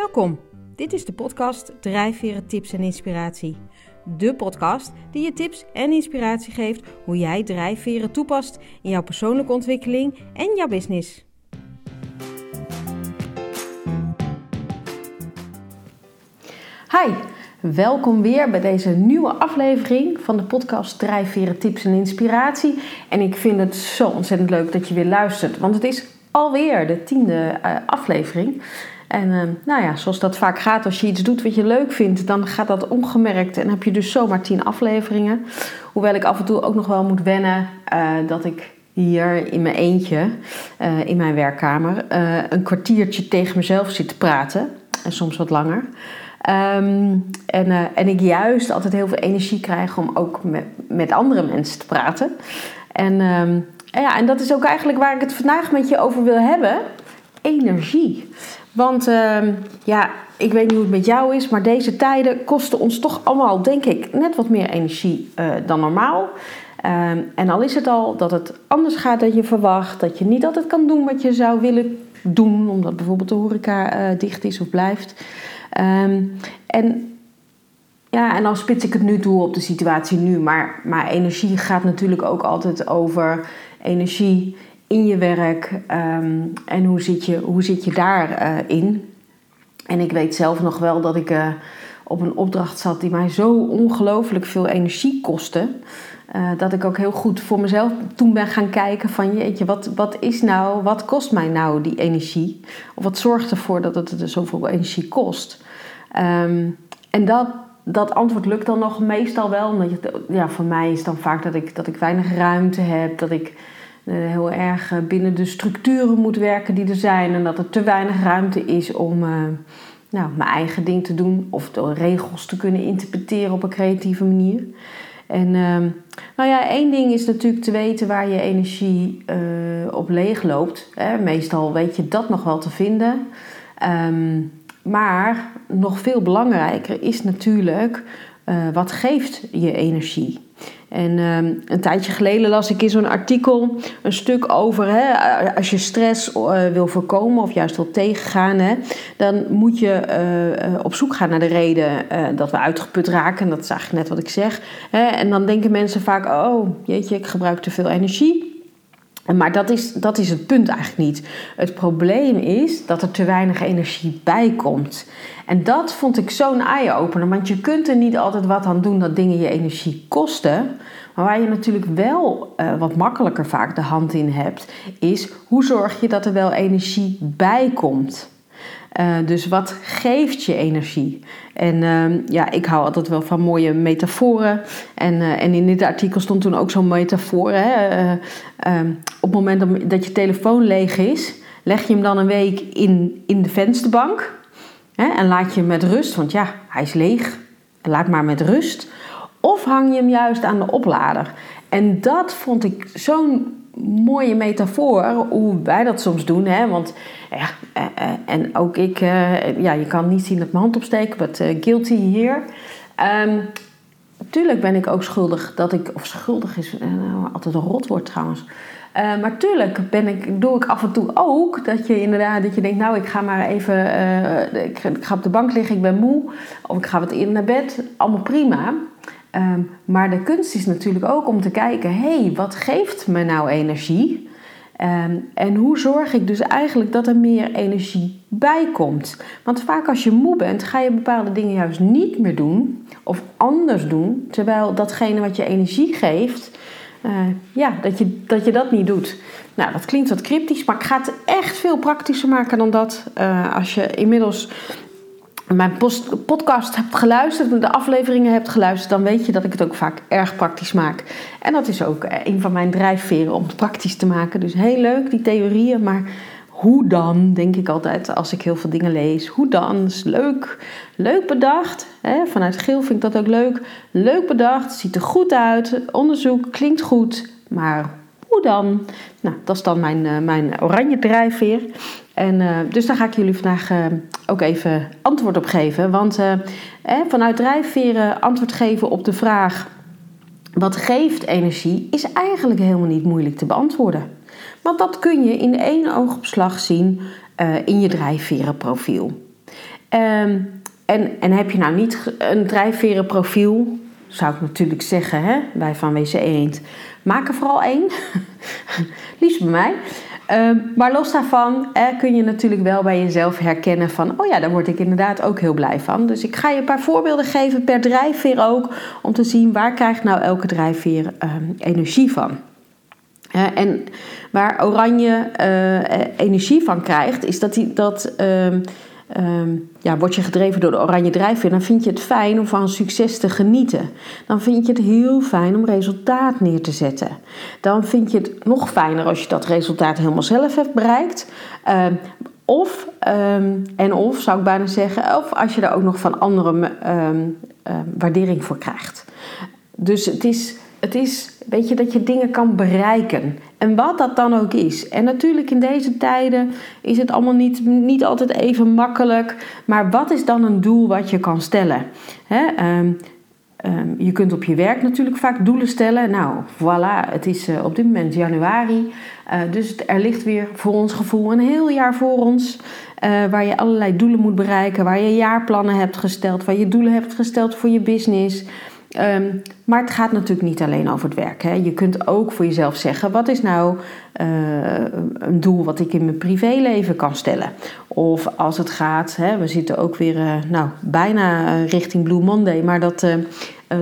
Welkom. Dit is de podcast Drijfveren Tips en Inspiratie. De podcast die je tips en inspiratie geeft hoe jij drijfveren toepast in jouw persoonlijke ontwikkeling en jouw business. Hi, welkom weer bij deze nieuwe aflevering van de podcast Drijfveren Tips en Inspiratie. En ik vind het zo ontzettend leuk dat je weer luistert, want het is alweer de tiende uh, aflevering. En uh, nou ja, zoals dat vaak gaat, als je iets doet wat je leuk vindt, dan gaat dat ongemerkt en heb je dus zomaar tien afleveringen. Hoewel ik af en toe ook nog wel moet wennen uh, dat ik hier in mijn eentje, uh, in mijn werkkamer, een kwartiertje tegen mezelf zit te praten. En soms wat langer. Um, en, en ik juist altijd heel veel energie krijg om ook met, met andere mensen te praten. En, um, ja, en dat is ook eigenlijk waar ik het vandaag met je over wil hebben. Energie. Want uh, ja, ik weet niet hoe het met jou is, maar deze tijden kosten ons toch allemaal, denk ik, net wat meer energie uh, dan normaal. Uh, en al is het al dat het anders gaat dan je verwacht, dat je niet altijd kan doen wat je zou willen doen, omdat bijvoorbeeld de horeca uh, dicht is of blijft. Um, en ja, en dan spits ik het nu toe op de situatie nu, maar, maar energie gaat natuurlijk ook altijd over energie in je werk um, en hoe zit je, hoe zit je daarin. Uh, in. en ik weet zelf nog wel dat ik uh, op een opdracht zat die mij zo ongelooflijk veel energie kostte. Uh, dat ik ook heel goed voor mezelf toen ben gaan kijken van jeetje, wat, wat is nou, wat kost mij nou die energie? Of wat zorgt ervoor dat het zoveel energie kost? Um, en dat, dat antwoord lukt dan nog meestal wel. Omdat je, ja, voor mij is dan vaak dat ik, dat ik weinig ruimte heb, dat ik heel erg binnen de structuren moet werken die er zijn en dat er te weinig ruimte is om uh, nou, mijn eigen ding te doen of de regels te kunnen interpreteren op een creatieve manier. En uh, nou ja, één ding is natuurlijk te weten waar je energie op leeg loopt. Hè. Meestal weet je dat nog wel te vinden. Um, maar nog veel belangrijker is natuurlijk wat geeft je energie. En um, een tijdje geleden las ik in zo'n artikel een stuk over hè, als je stress uh, wil voorkomen of juist wil tegengaan, hè, dan moet je uh, op zoek gaan naar de reden dat we uitgeput raken. En dat is eigenlijk net wat ik zeg. Hè. En dan denken mensen vaak: oh jeetje, ik gebruik te veel energie. Maar dat is, dat is het punt eigenlijk niet. Het probleem is dat er te weinig energie bij komt. En dat vond ik zo'n eye-opener. Want je kunt er niet altijd wat aan doen dat dingen je energie kosten. Maar waar je natuurlijk wel uh, wat makkelijker vaak de hand in hebt, is hoe zorg je dat er wel energie bij komt. Uh, dus wat geeft je energie? En uh, ja, ik hou altijd wel van mooie metaforen. En, uh, en in dit artikel stond toen ook zo'n metafoor. Hè? Ehm, op het moment dat je telefoon leeg is, leg je hem dan een week in, in de vensterbank. Hè? En laat je hem met rust, want ja, hij is leeg. Laat maar met rust. Of hang je hem juist aan de oplader. En dat vond ik zo'n mooie metafoor hoe wij dat soms doen. Hè? Want ja, eh, eh, en ook ik, eh, ja, je kan niet zien dat mijn hand opsteek, but guilty hier. Um, tuurlijk ben ik ook schuldig dat ik, of schuldig is nou, altijd een rotwoord trouwens. Uh, maar tuurlijk ben ik, doe ik af en toe ook dat je inderdaad dat je denkt, nou ik ga maar even, ik, ga op de bank liggen, ik ben moe, of ik ga wat eerder naar bed, allemaal prima. Um, maar de kunst is natuurlijk ook om te kijken, hé, hey, wat geeft me nou energie? Um, en hoe zorg ik dus eigenlijk dat er meer energie bij komt? Want vaak als je moe bent, ga je bepaalde dingen juist niet meer doen of anders doen, terwijl datgene wat je energie geeft, uh, ja, dat je, dat niet doet. Nou, dat klinkt wat cryptisch, maar ik ga het echt veel praktischer maken dan dat. Uh, als je inmiddels mijn podcast hebt geluisterd, de afleveringen hebt geluisterd, dan weet je dat ik het ook vaak erg praktisch maak. En dat is ook eh, een van mijn drijfveren om het praktisch te maken. Dus heel leuk, die theorieën, maar hoe dan, denk ik altijd als ik heel veel dingen lees. Hoe dan? Is leuk, leuk bedacht. Hè? Vanuit Geel vind ik dat ook leuk. Leuk bedacht, ziet er goed uit, onderzoek klinkt goed, maar hoe dan? Nou, dat is dan mijn, uh, mijn oranje drijfveer. En, uh, dus daar ga ik jullie vandaag uh, ook even antwoord op geven. Want eh, vanuit drijfveren antwoord geven op de vraag: wat geeft energie, is eigenlijk helemaal niet moeilijk te beantwoorden. Want dat kun je in één oogopslag zien in je drijfverenprofiel. Ehm, en, en heb je nou niet een drijfverenprofiel, zou ik natuurlijk zeggen, hè, bij Van WC Eend, maak er vooral één. Liefst bij mij. Ehm, maar los daarvan kun je natuurlijk wel bij jezelf herkennen van, oh ja, daar word ik inderdaad ook heel blij van. Dus ik ga je een paar voorbeelden geven per drijfveer ook, om te zien waar krijgt nou elke drijfveer um, energie van. en waar oranje uh, energie van krijgt, is dat, die, dat um, um, ja, word je gedreven door de oranje drijfveer, dan vind je het fijn om van succes te genieten. Dan vind je het heel fijn om resultaat neer te zetten. Dan vind je het nog fijner als je dat resultaat helemaal zelf hebt bereikt. Um, of, um, en of zou ik bijna zeggen, of als je er ook nog van anderen waardering voor krijgt. Dus het is het is, weet je, dat je dingen kan bereiken. En wat dat dan ook is. En natuurlijk in deze tijden is het allemaal niet, niet altijd even makkelijk. Maar wat is dan een doel wat je kan stellen? Ehm, ehm, je kunt op je werk natuurlijk vaak doelen stellen. Nou, voilà, het is uh, op dit moment januari. Uh, dus er ligt weer voor ons gevoel een heel jaar voor ons. Uh, waar je allerlei doelen moet bereiken. Waar je jaarplannen hebt gesteld. Waar je doelen hebt gesteld voor je business. Um, maar het gaat natuurlijk niet alleen over het werk. Hè. Je kunt ook voor jezelf zeggen: wat is nou uh, een doel wat ik in mijn privéleven kan stellen? Of als het gaat, hè, we zitten ook weer uh, nou, bijna richting Blue Monday, maar dat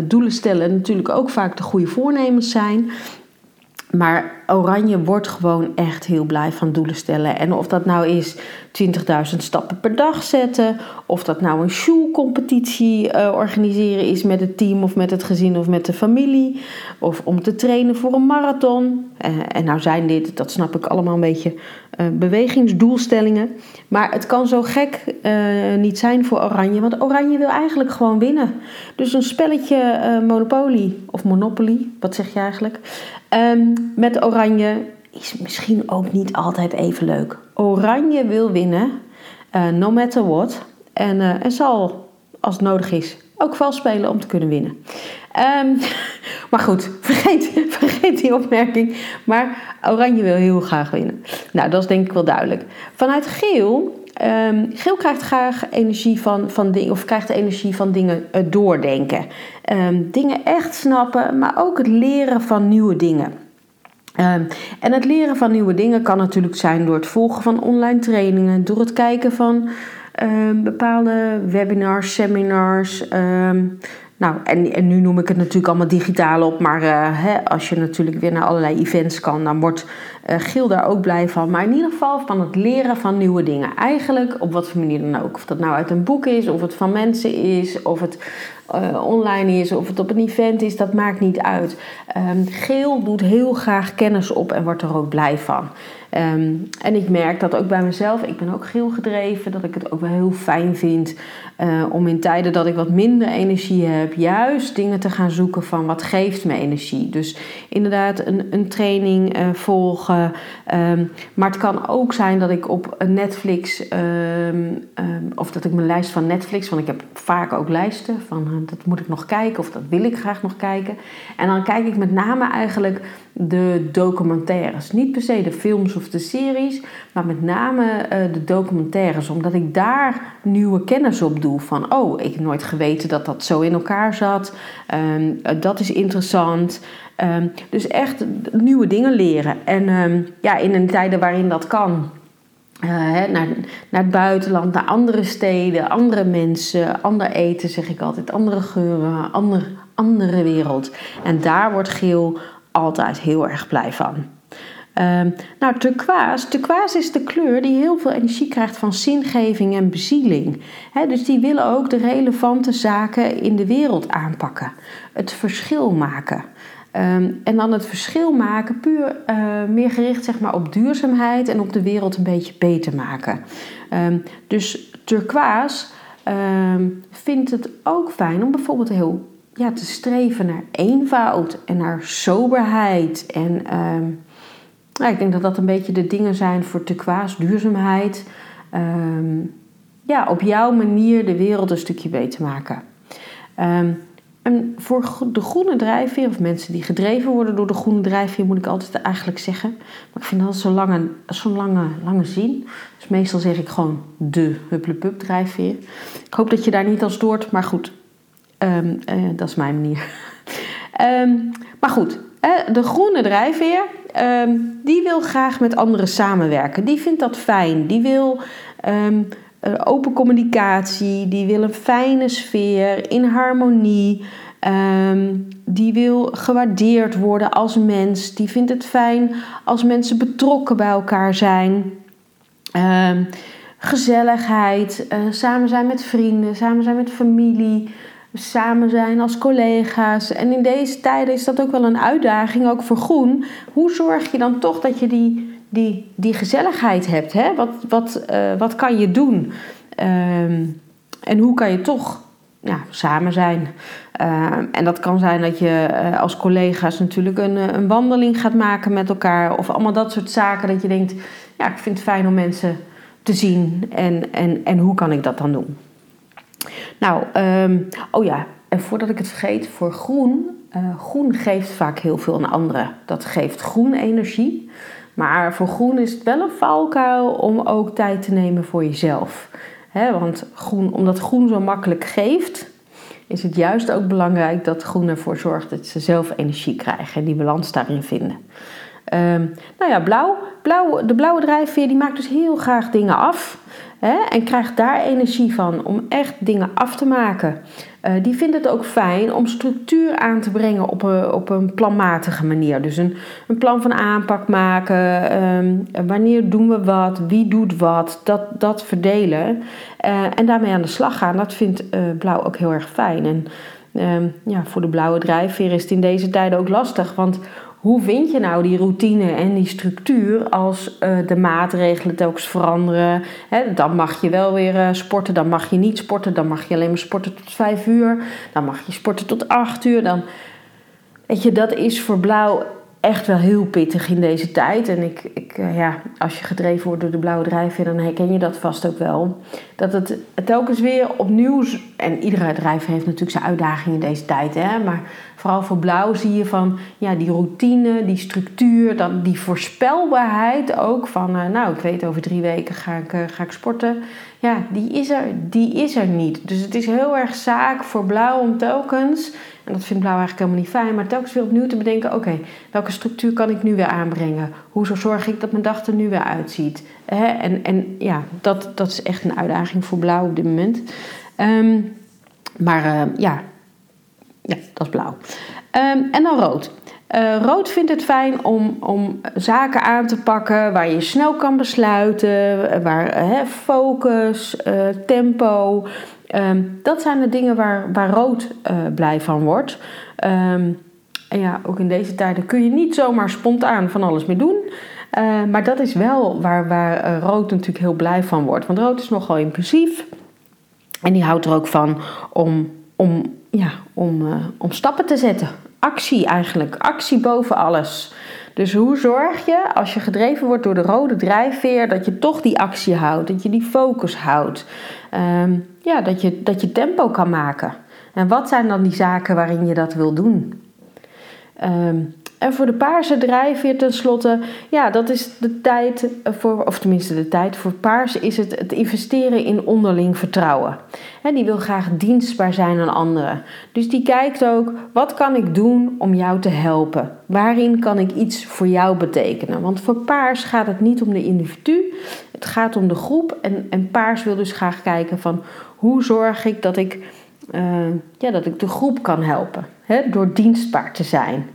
doelen stellen natuurlijk ook vaak de goede voornemens zijn. Maar Oranje wordt gewoon echt heel blij van doelen stellen. En of dat nou is 20.000 stappen per dag zetten, of dat nou een shoe-competitie uh, organiseren is met het team of met het gezin of met de familie, of om te trainen voor een marathon. Uh, en nou zijn dit, dat snap ik allemaal een beetje, uh, bewegingsdoelstellingen. Maar het kan zo gek niet zijn voor Oranje, want Oranje wil eigenlijk gewoon winnen. Dus een spelletje Monopoly of Monopoly, wat zeg je eigenlijk? Um, met Oranje is misschien ook niet altijd even leuk. Oranje wil winnen, uh, no matter what. En, uh, en zal, als het nodig is, ook vals spelen om te kunnen winnen. Um, maar goed, vergeet, vergeet die opmerking. Maar Oranje wil heel graag winnen. Nou, dat is denk ik wel duidelijk. Vanuit Geel Um, geel krijgt graag energie van, van dingen, of krijgt de energie van dingen uh, doordenken. Um, dingen echt snappen, maar ook het leren van nieuwe dingen. Um, en het leren van nieuwe dingen kan natuurlijk zijn door het volgen van online trainingen, door het kijken van bepaalde webinars, seminars. Nou, en, en nu noem ik het natuurlijk allemaal digitaal op, maar uh, hè, als je natuurlijk weer naar allerlei events kan, dan wordt uh, Geel daar ook blij van. Maar in ieder geval van het leren van nieuwe dingen. Eigenlijk op wat voor manier dan ook. Of dat nou uit een boek is, of het van mensen is, of het uh, online is, of het op een event is, dat maakt niet uit. Um, Geel doet heel graag kennis op en wordt er ook blij van. Um, en ik merk dat ook bij mezelf, ik ben ook geel gedreven, dat ik het ook wel heel fijn vind uh, om in tijden dat ik wat minder energie heb, juist dingen te gaan zoeken van wat geeft me energie. Dus inderdaad een, een training uh, volgen. Um, maar het kan ook zijn dat ik op Netflix, um, of dat ik mijn lijst van Netflix, want ik heb vaak ook lijsten van uh, dat moet ik nog kijken of dat wil ik graag nog kijken. En dan kijk ik met name eigenlijk de documentaires. Niet per se de films of de series, maar met name uh, de documentaires. Omdat ik daar nieuwe kennis op doe. Van, oh, ik heb nooit geweten dat dat zo in elkaar zat. Um, dat is interessant. Um, dus echt nieuwe dingen leren. En um, ja, in een tijden waarin dat kan. Uh, naar, naar het buitenland, naar andere steden, andere mensen, ander eten, zeg ik altijd, andere geuren, ander, andere wereld. En daar wordt geel altijd heel erg blij van. Um, nou, turquoise. Turquoise is de kleur die heel veel energie krijgt van zingeving en bezieling. dus die willen ook de relevante zaken in de wereld aanpakken. Het verschil maken. Um, en dan het verschil maken puur uh, meer gericht zeg maar, op duurzaamheid en op de wereld een beetje beter maken. Um, dus turquoise vindt het ook fijn om bijvoorbeeld heel ja, te streven naar eenvoud en naar soberheid. En uh, ik denk dat dat een beetje de dingen zijn voor turquoise, duurzaamheid. Um, ja, op jouw manier de wereld een stukje beter maken. Um, En voor de groene drijfveer, of mensen die gedreven worden door de groene drijfveer, moet ik altijd eigenlijk zeggen. Maar ik vind dat zo'n lange, zo'n lange, lange zin. Dus meestal zeg ik gewoon de hupplepup drijfveer. Ik hoop dat je daar niet als stoort, maar goed, ehm, eh, dat is mijn manier. Ehm, maar goed, de groene drijfveer, ehm, die wil graag met anderen samenwerken. Die vindt dat fijn. Die wil eh, open communicatie, die wil een fijne sfeer, in harmonie. Ehm, die wil gewaardeerd worden als mens. Die vindt het fijn als mensen betrokken bij elkaar zijn. Gezelligheid, uh, samen zijn met vrienden, samen zijn met familie, samen zijn als collega's. En in deze tijden is dat ook wel een uitdaging, ook voor groen. Hoe zorg je dan toch dat je die die, die gezelligheid hebt. Hè? Wat, wat, uh, wat kan je doen? Ehm, en hoe kan je toch ja, samen zijn? Ehm, en dat kan zijn dat je uh, als collega's natuurlijk een, een wandeling gaat maken met elkaar. Of allemaal dat soort zaken dat je denkt, ja, ik vind het fijn om mensen te zien. En, en, en hoe kan ik dat dan doen? Nou, um, oh ja, en voordat ik het vergeet, voor groen. Uh, groen geeft vaak heel veel aan anderen. Dat geeft groen energie. Maar voor groen is het wel een valkuil om ook tijd te nemen voor jezelf. want groen, omdat groen zo makkelijk geeft, is het juist ook belangrijk dat groen ervoor zorgt dat ze zelf energie krijgen en die balans daarin vinden. Um, nou ja, blauw, blauw, de blauwe drijfveer die maakt dus heel graag dingen af. Hè, en krijgt daar energie van om echt dingen af te maken. Uh, die vindt het ook fijn om structuur aan te brengen op een, op een planmatige manier. Dus een, een plan van aanpak maken. Um, wanneer doen we wat? Wie doet wat? Dat, dat verdelen. Uh, en daarmee aan de slag gaan. Dat vindt Blauw ook heel erg fijn. En um, ja, voor de blauwe drijfveer is het in deze tijden ook lastig. Want hoe vind je nou die routine en die structuur als uh, de maatregelen telkens veranderen? Dan mag je wel weer uh, sporten, dan mag je niet sporten, dan mag je alleen maar sporten tot vijf uur, dan mag je sporten tot acht uur. Dan, weet je, dat is voor blauw echt wel heel pittig in deze tijd. En ik, ik, eh, ja, als je gedreven wordt door de blauwe drijfveer, dan herken je dat vast ook wel. Dat het, telkens weer opnieuw. En iedere drijfveer heeft natuurlijk zijn uitdagingen in deze tijd. Hè? Maar vooral voor blauw zie je van ja, die routine, die structuur, dan die voorspelbaarheid ook. Van uh, nou, ik weet over drie weken ga ik, uh, ga ik sporten. Ja, die is, er, die is er niet. Dus het is heel erg zaak voor blauw om telkens en dat vindt Blauw eigenlijk helemaal niet fijn. Maar telkens weer opnieuw te bedenken: oké, welke structuur kan ik nu weer aanbrengen? Hoe zorg ik dat mijn dag er nu weer uitziet? en, en ja, dat, dat is echt een uitdaging voor Blauw op dit moment. Ehm, maar ja, ja, dat is blauw. Um, en dan rood. Uh, rood vindt het fijn om, om zaken aan te pakken waar je snel kan besluiten, waar uh, focus, uh, tempo, Um, dat zijn de dingen waar, waar rood blij van wordt. Um, en ja, ook in deze tijden kun je niet zomaar spontaan van alles meer doen. Maar dat is wel waar, waar rood natuurlijk heel blij van wordt. Want rood is nogal impulsief. En die houdt er ook van om, om, ja, om, om stappen te zetten. Actie eigenlijk. Actie boven alles. Dus hoe zorg je, als je gedreven wordt door de rode drijfveer, dat je toch die actie houdt, dat je die focus houdt, um, ja, dat, je, dat je tempo kan maken. En wat zijn dan die zaken waarin je dat wil doen? Um, en voor de paarse drijfveer tenslotte, ja, dat is de tijd voor, of tenminste de tijd voor paars is het het investeren in onderling vertrouwen. En die wil graag dienstbaar zijn aan anderen. Dus die kijkt ook, wat kan ik doen om jou te helpen? Waarin kan ik iets voor jou betekenen? Want voor paars gaat het niet om de individu, het gaat om de groep. En, en paars wil dus graag kijken van, hoe zorg ik dat ik, uh, ja, dat ik de groep kan helpen? Door dienstbaar te zijn.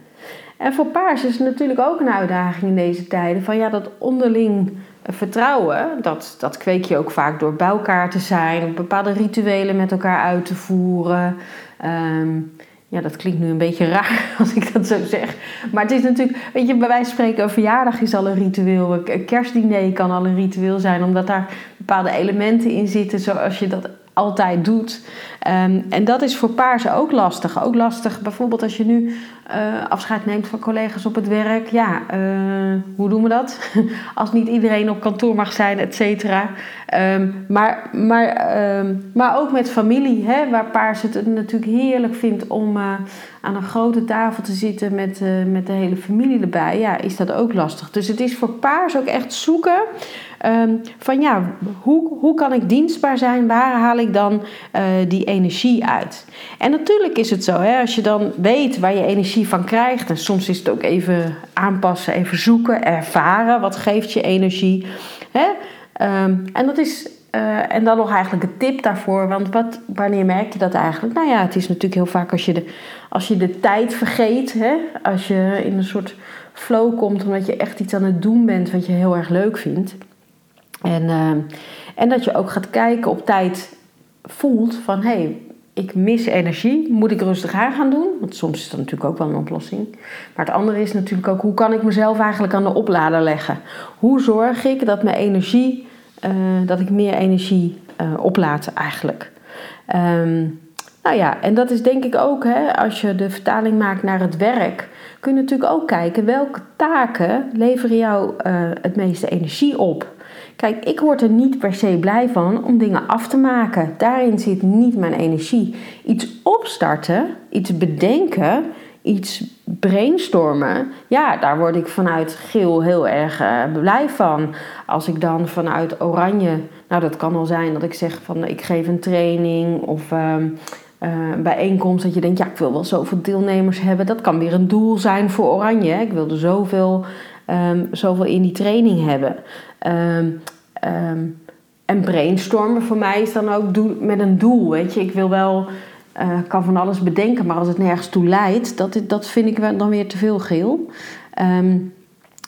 En voor paars is het natuurlijk ook een uitdaging in deze tijden. Van ja, dat onderling vertrouwen, dat, dat kweek je ook vaak door bij elkaar te zijn, bepaalde rituelen met elkaar uit te voeren. Ehm, ja, dat klinkt nu een beetje raar als ik dat zo zeg. Maar het is natuurlijk, weet je, bij wijze van spreken, een verjaardag is al een ritueel. Een kerstdiner kan al een ritueel zijn, omdat daar bepaalde elementen in zitten zoals je dat altijd doet. Um, en dat is voor paarse ook lastig. Ook lastig bijvoorbeeld als je nu uh, afscheid neemt van collega's op het werk. Ja, uh, hoe doen we dat? Als niet iedereen op kantoor mag zijn, et cetera. Um, maar, maar, um, maar ook met familie, hè, waar Paars het natuurlijk heerlijk vindt om uh, aan een grote tafel te zitten met, met de hele familie erbij. Ja, is dat ook lastig. Dus het is voor Paars ook echt zoeken Um, van ja, hoe, hoe kan ik dienstbaar zijn? Waar haal ik dan uh, die energie uit? En natuurlijk is het zo, hè, als je dan weet waar je energie van krijgt, en soms is het ook even aanpassen, even zoeken, ervaren, wat geeft je energie. Hè? Um, en dat is. Uh, en dan nog eigenlijk een tip daarvoor. Want wat, wanneer merk je dat eigenlijk? Nou ja, het is natuurlijk heel vaak als je de, als je de tijd vergeet. Hè? Als je in een soort flow komt omdat je echt iets aan het doen bent wat je heel erg leuk vindt. En, uh, en dat je ook gaat kijken op tijd voelt van hé, hey, ik mis energie, moet ik rustig aan gaan doen? Want soms is dat natuurlijk ook wel een oplossing. Maar het andere is natuurlijk ook hoe kan ik mezelf eigenlijk aan de oplader leggen? Hoe zorg ik dat mijn energie, uh, dat ik meer energie uh, eigenlijk? Um, nou ja, en dat is denk ik ook, hè, als je de vertaling maakt naar het werk, kun je natuurlijk ook kijken welke taken leveren jou uh, het meeste energie op. Kijk, ik word er niet per se blij van om dingen af te maken. Daarin zit niet mijn energie. Iets opstarten, iets bedenken, iets brainstormen, ja, daar word ik vanuit geel heel erg uh, blij van. Als ik dan vanuit oranje, nou dat kan al zijn dat ik zeg van ik geef een training of uh, uh, bijeenkomst dat je denkt, ja, ik wil wel zoveel deelnemers hebben. Dat kan weer een doel zijn voor oranje. Ik wil er zoveel, um, zoveel in die training hebben. Um, um, en brainstormen voor mij is dan ook met een doel. Weet je, ik wil wel, uh, kan van alles bedenken, maar als het nergens toe leidt, dat, dat vind ik dan weer te veel geel.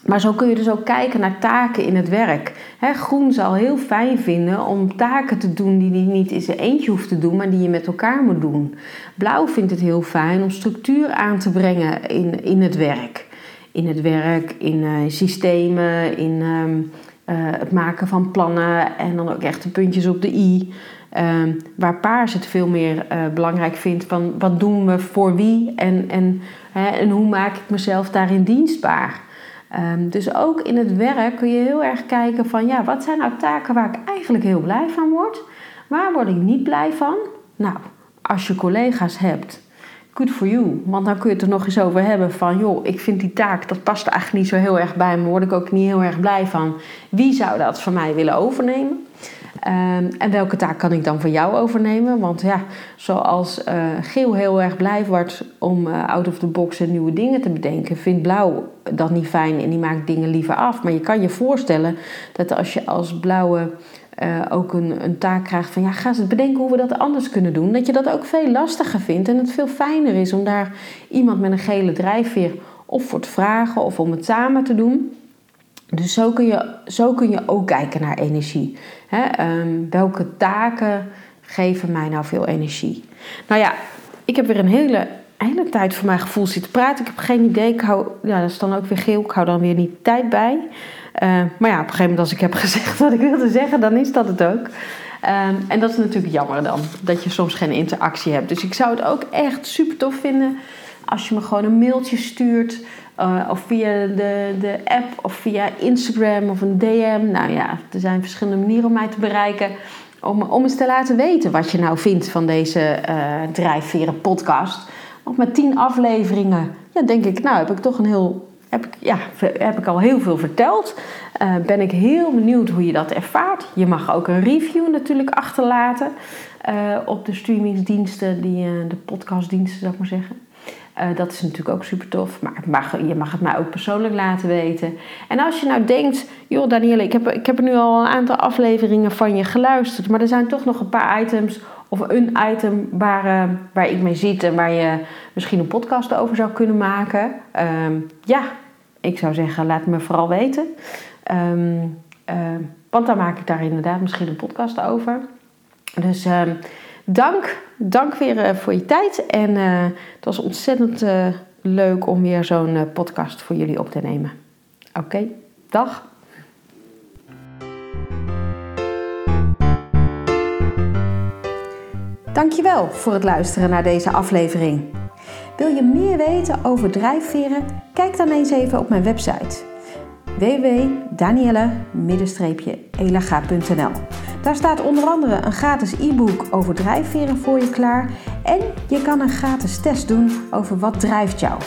Maar zo kun je dus ook kijken naar taken in het werk. Groen zal heel fijn vinden om taken te doen die hij niet in zijn eentje hoeft te doen, maar die je met elkaar moet doen. Blauw vindt het heel fijn om structuur aan te brengen in, in het werk. In het werk, in uh, systemen, in um, uh, het maken van plannen en dan ook echt de puntjes op de i. Um, waar paars het veel meer uh, belangrijk vindt van wat doen we voor wie en, en, hè, en hoe maak ik mezelf daarin dienstbaar. Um, dus ook in het werk kun je heel erg kijken van ja, wat zijn nou taken waar ik eigenlijk heel blij van word? Waar word ik niet blij van? Nou, als je collega's hebt good for you. Want dan kun je het er nog eens over hebben van, joh, ik vind die taak, dat past eigenlijk niet zo heel erg bij me, word ik ook niet heel erg blij van. Wie zou dat van mij willen overnemen? Um, en welke taak kan ik dan van jou overnemen? Want ja, zoals uh, Geel heel erg blij wordt om uh, out of the box en nieuwe dingen te bedenken, vindt Blauw dat niet fijn en die maakt dingen liever af. Maar je kan je voorstellen dat als je als Blauwe uh, ook een, een taak krijgt van ja, ga eens bedenken hoe we dat anders kunnen doen. Dat je dat ook veel lastiger vindt en het veel fijner is om daar iemand met een gele drijfveer of voor te vragen of om het samen te doen. Dus zo kun je, zo kun je ook kijken naar energie. um, welke taken geven mij nou veel energie? Nou ja, ik heb weer een hele, hele tijd voor mijn gevoel zitten praten. Ik heb geen idee. Ik hou, ja, dat is dan ook weer geel. Ik hou dan weer niet tijd bij. Uh, maar ja, op een gegeven moment als ik heb gezegd wat ik wilde zeggen, dan is dat het ook. Um, en dat is natuurlijk jammer dan, dat je soms geen interactie hebt. Dus ik zou het ook echt super tof vinden als je me gewoon een mailtje stuurt. Uh, of via de, de app of via Instagram of een DM. Nou ja, er zijn verschillende manieren om mij te bereiken. Om, om eens te laten weten wat je nou vindt van deze uh, Drijfveren podcast. Want met tien afleveringen, ja, denk ik, nou heb ik toch een heel heb ik, ja, heb ik al heel veel verteld. Uh, ben ik heel benieuwd hoe je dat ervaart. Je mag ook een review natuurlijk achterlaten uh, op de streamingsdiensten, die, uh, de podcastdiensten zou ik maar zeggen. dat is natuurlijk ook super tof. Maar mag, je mag het mij ook persoonlijk laten weten. En als je nou denkt, joh Danielle, ik heb, ik heb er nu al een aantal afleveringen van je geluisterd. Maar er zijn toch nog een paar items of een item waar, waar ik mee zit en waar je misschien een podcast over zou kunnen maken. Um, ja, ik zou zeggen, laat me vooral weten. Um, uh, want dan maak ik daar inderdaad misschien een podcast over. Dus uh, dank, dank weer uh, voor je tijd. En eh, het was ontzettend eh, leuk om weer zo'n podcast voor jullie op te nemen. Oké, okay, dag. Dankjewel voor het luisteren naar deze aflevering. Wil je meer weten over drijfveren? Kijk dan eens even op mijn website www.danielle-elaga.nl Daar staat onder andere een gratis e-book over drijfveren voor je klaar en je kan een gratis test doen over wat drijft jou.